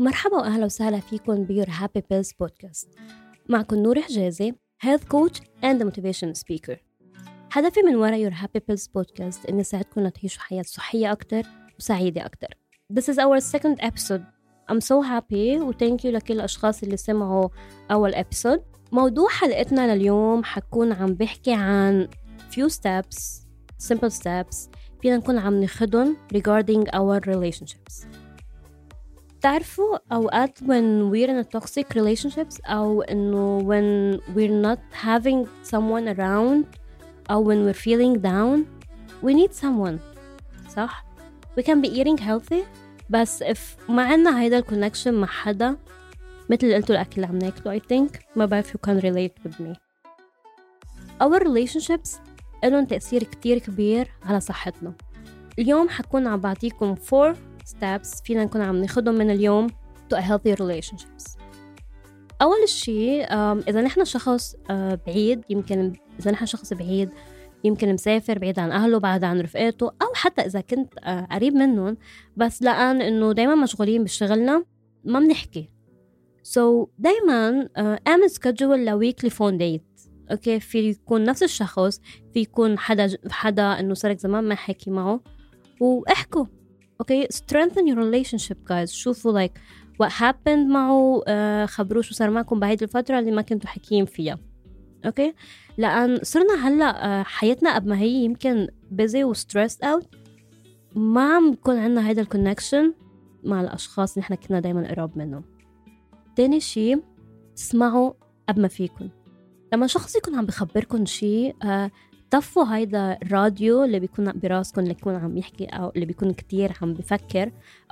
مرحبا وأهلا وسهلا فيكم ب Your Happy Pills Podcast. معكم نور حجازي health coach and motivation speaker. هدفي من وراء Your Happy Pills Podcast إني أساعدكم لتعيشوا حياة صحية أكتر وسعيدة أكتر. This is our second episode. I'm so happy و thank you لكل الأشخاص اللي سمعوا أول episode. موضوع حلقتنا لليوم حكون عم بحكي عن few steps simple steps فينا نكون عم ناخدهم regarding our relationships. تعرفوا أوقات when we're in a toxic relationships أو إنه when we're not having someone around أو when we're feeling down we need someone صح؟ we can be eating healthy بس if ما عنا هيدا الكونكشن مع حدا مثل اللي قلتوا الأكل اللي عم ناكله I think ما بعرف you can relate with me our relationships لهم تأثير كتير كبير على صحتنا اليوم حكون عم بعطيكم 4 steps فينا نكون عم ناخدهم من اليوم to a healthy relationships. أول شيء إذا نحن شخص آه، بعيد يمكن إذا نحن شخص بعيد يمكن مسافر بعيد عن أهله بعد عن رفقاته أو حتى إذا كنت آه، قريب منهم بس لأن إنه دايما مشغولين بشغلنا ما بنحكي. so so, دايما اعمل schedule ل weekly phone date okay في يكون نفس الشخص في يكون حدا حدا إنه صارك زمان ما حكي معه وإحكوا. okay strengthen your relationship guys. شوفوا like what happened معه uh, خبروه شو صار معكم بهيدي الفترة اللي ما كنتوا حكيين فيها. okay لأن صرنا هلأ uh, حياتنا قبل ما هي يمكن busy و stressed out ما عم بكون عنا هيدا ال connection مع الأشخاص اللي نحن كنا دايما قراب منهم. تاني شي اسمعوا قبل ما فيكم لما شخص يكون عم بخبركم شيء uh, طفوا هيدا الراديو اللي بيكون براسكم اللي بيكون عم يحكي أو اللي بيكون كتير عم بفكر.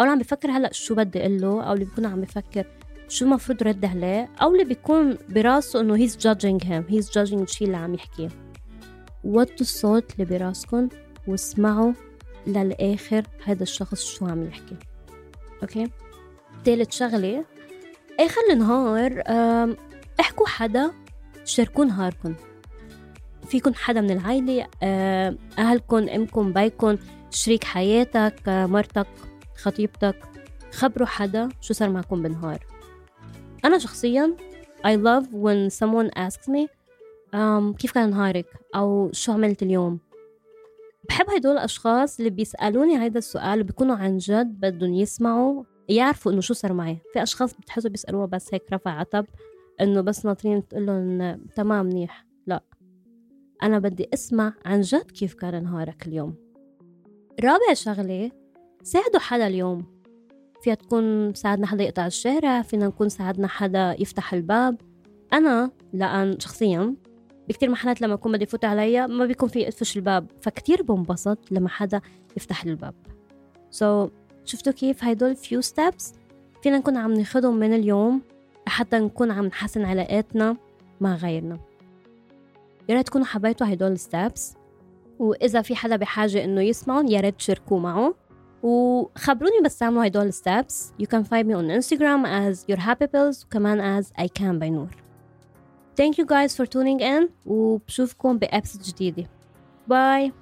أو اللي عم بفكر هلأ شو بدي أقول له أو اللي بيكون عم بفكر شو المفروض رد عليه أو اللي بيكون براسه إنه he's judging him he's judging الشيء اللي عم يحكيه وطوا الصوت اللي براسكم واسمعوا للآخر هذا الشخص شو عم يحكي. أوكي ثالث شغلة. آخر النهار احكوا حدا شاركوا نهاركم فيكن حدا من العائلة آه، أهلكم أمكم بيكم شريك حياتك آه، مرتك خطيبتك خبروا حدا شو صار معكم بالنهار. أنا شخصيا I love when someone asks me um, كيف كان نهارك؟ أو شو عملت اليوم؟ بحب هدول الأشخاص اللي بيسألوني هيدا السؤال وبيكونوا عن جد بدهم يسمعوا يعرفوا إنه شو صار معي. في أشخاص بتحسوا بيسألوها بس هيك رفع عتب إنه بس ناطرين تقول لهم تمام منيح. لا. أنا بدي أسمع عن جد كيف كان نهارك اليوم. رابع شغلة ساعدوا حدا اليوم. فيها تكون ساعدنا حدا يقطع الشارع فينا نكون ساعدنا حدا يفتح الباب. أنا أنا شخصيا بكتير محلات لما أكون بدي فوت عليا ما بيكون في أدفش الباب فكتير بنبسط لما حدا يفتح لي الباب. so, شفتوا كيف هيدول few steps فينا نكون عم ناخدهم من اليوم لحتى نكون عم نحسن علاقاتنا مع غيرنا. يا ريت تكونوا حبيتوا هدول ال steps. وإذا في حدا بحاجة إنه يسمعهم يا ريت تشاركوه معه وخبروني بس تعملوا هدول ال steps. You can find me on Instagram as your happy pills وكمان as Ikon by نور thank you guys for tuning in وبشوفكم بأبسط جديدة. باي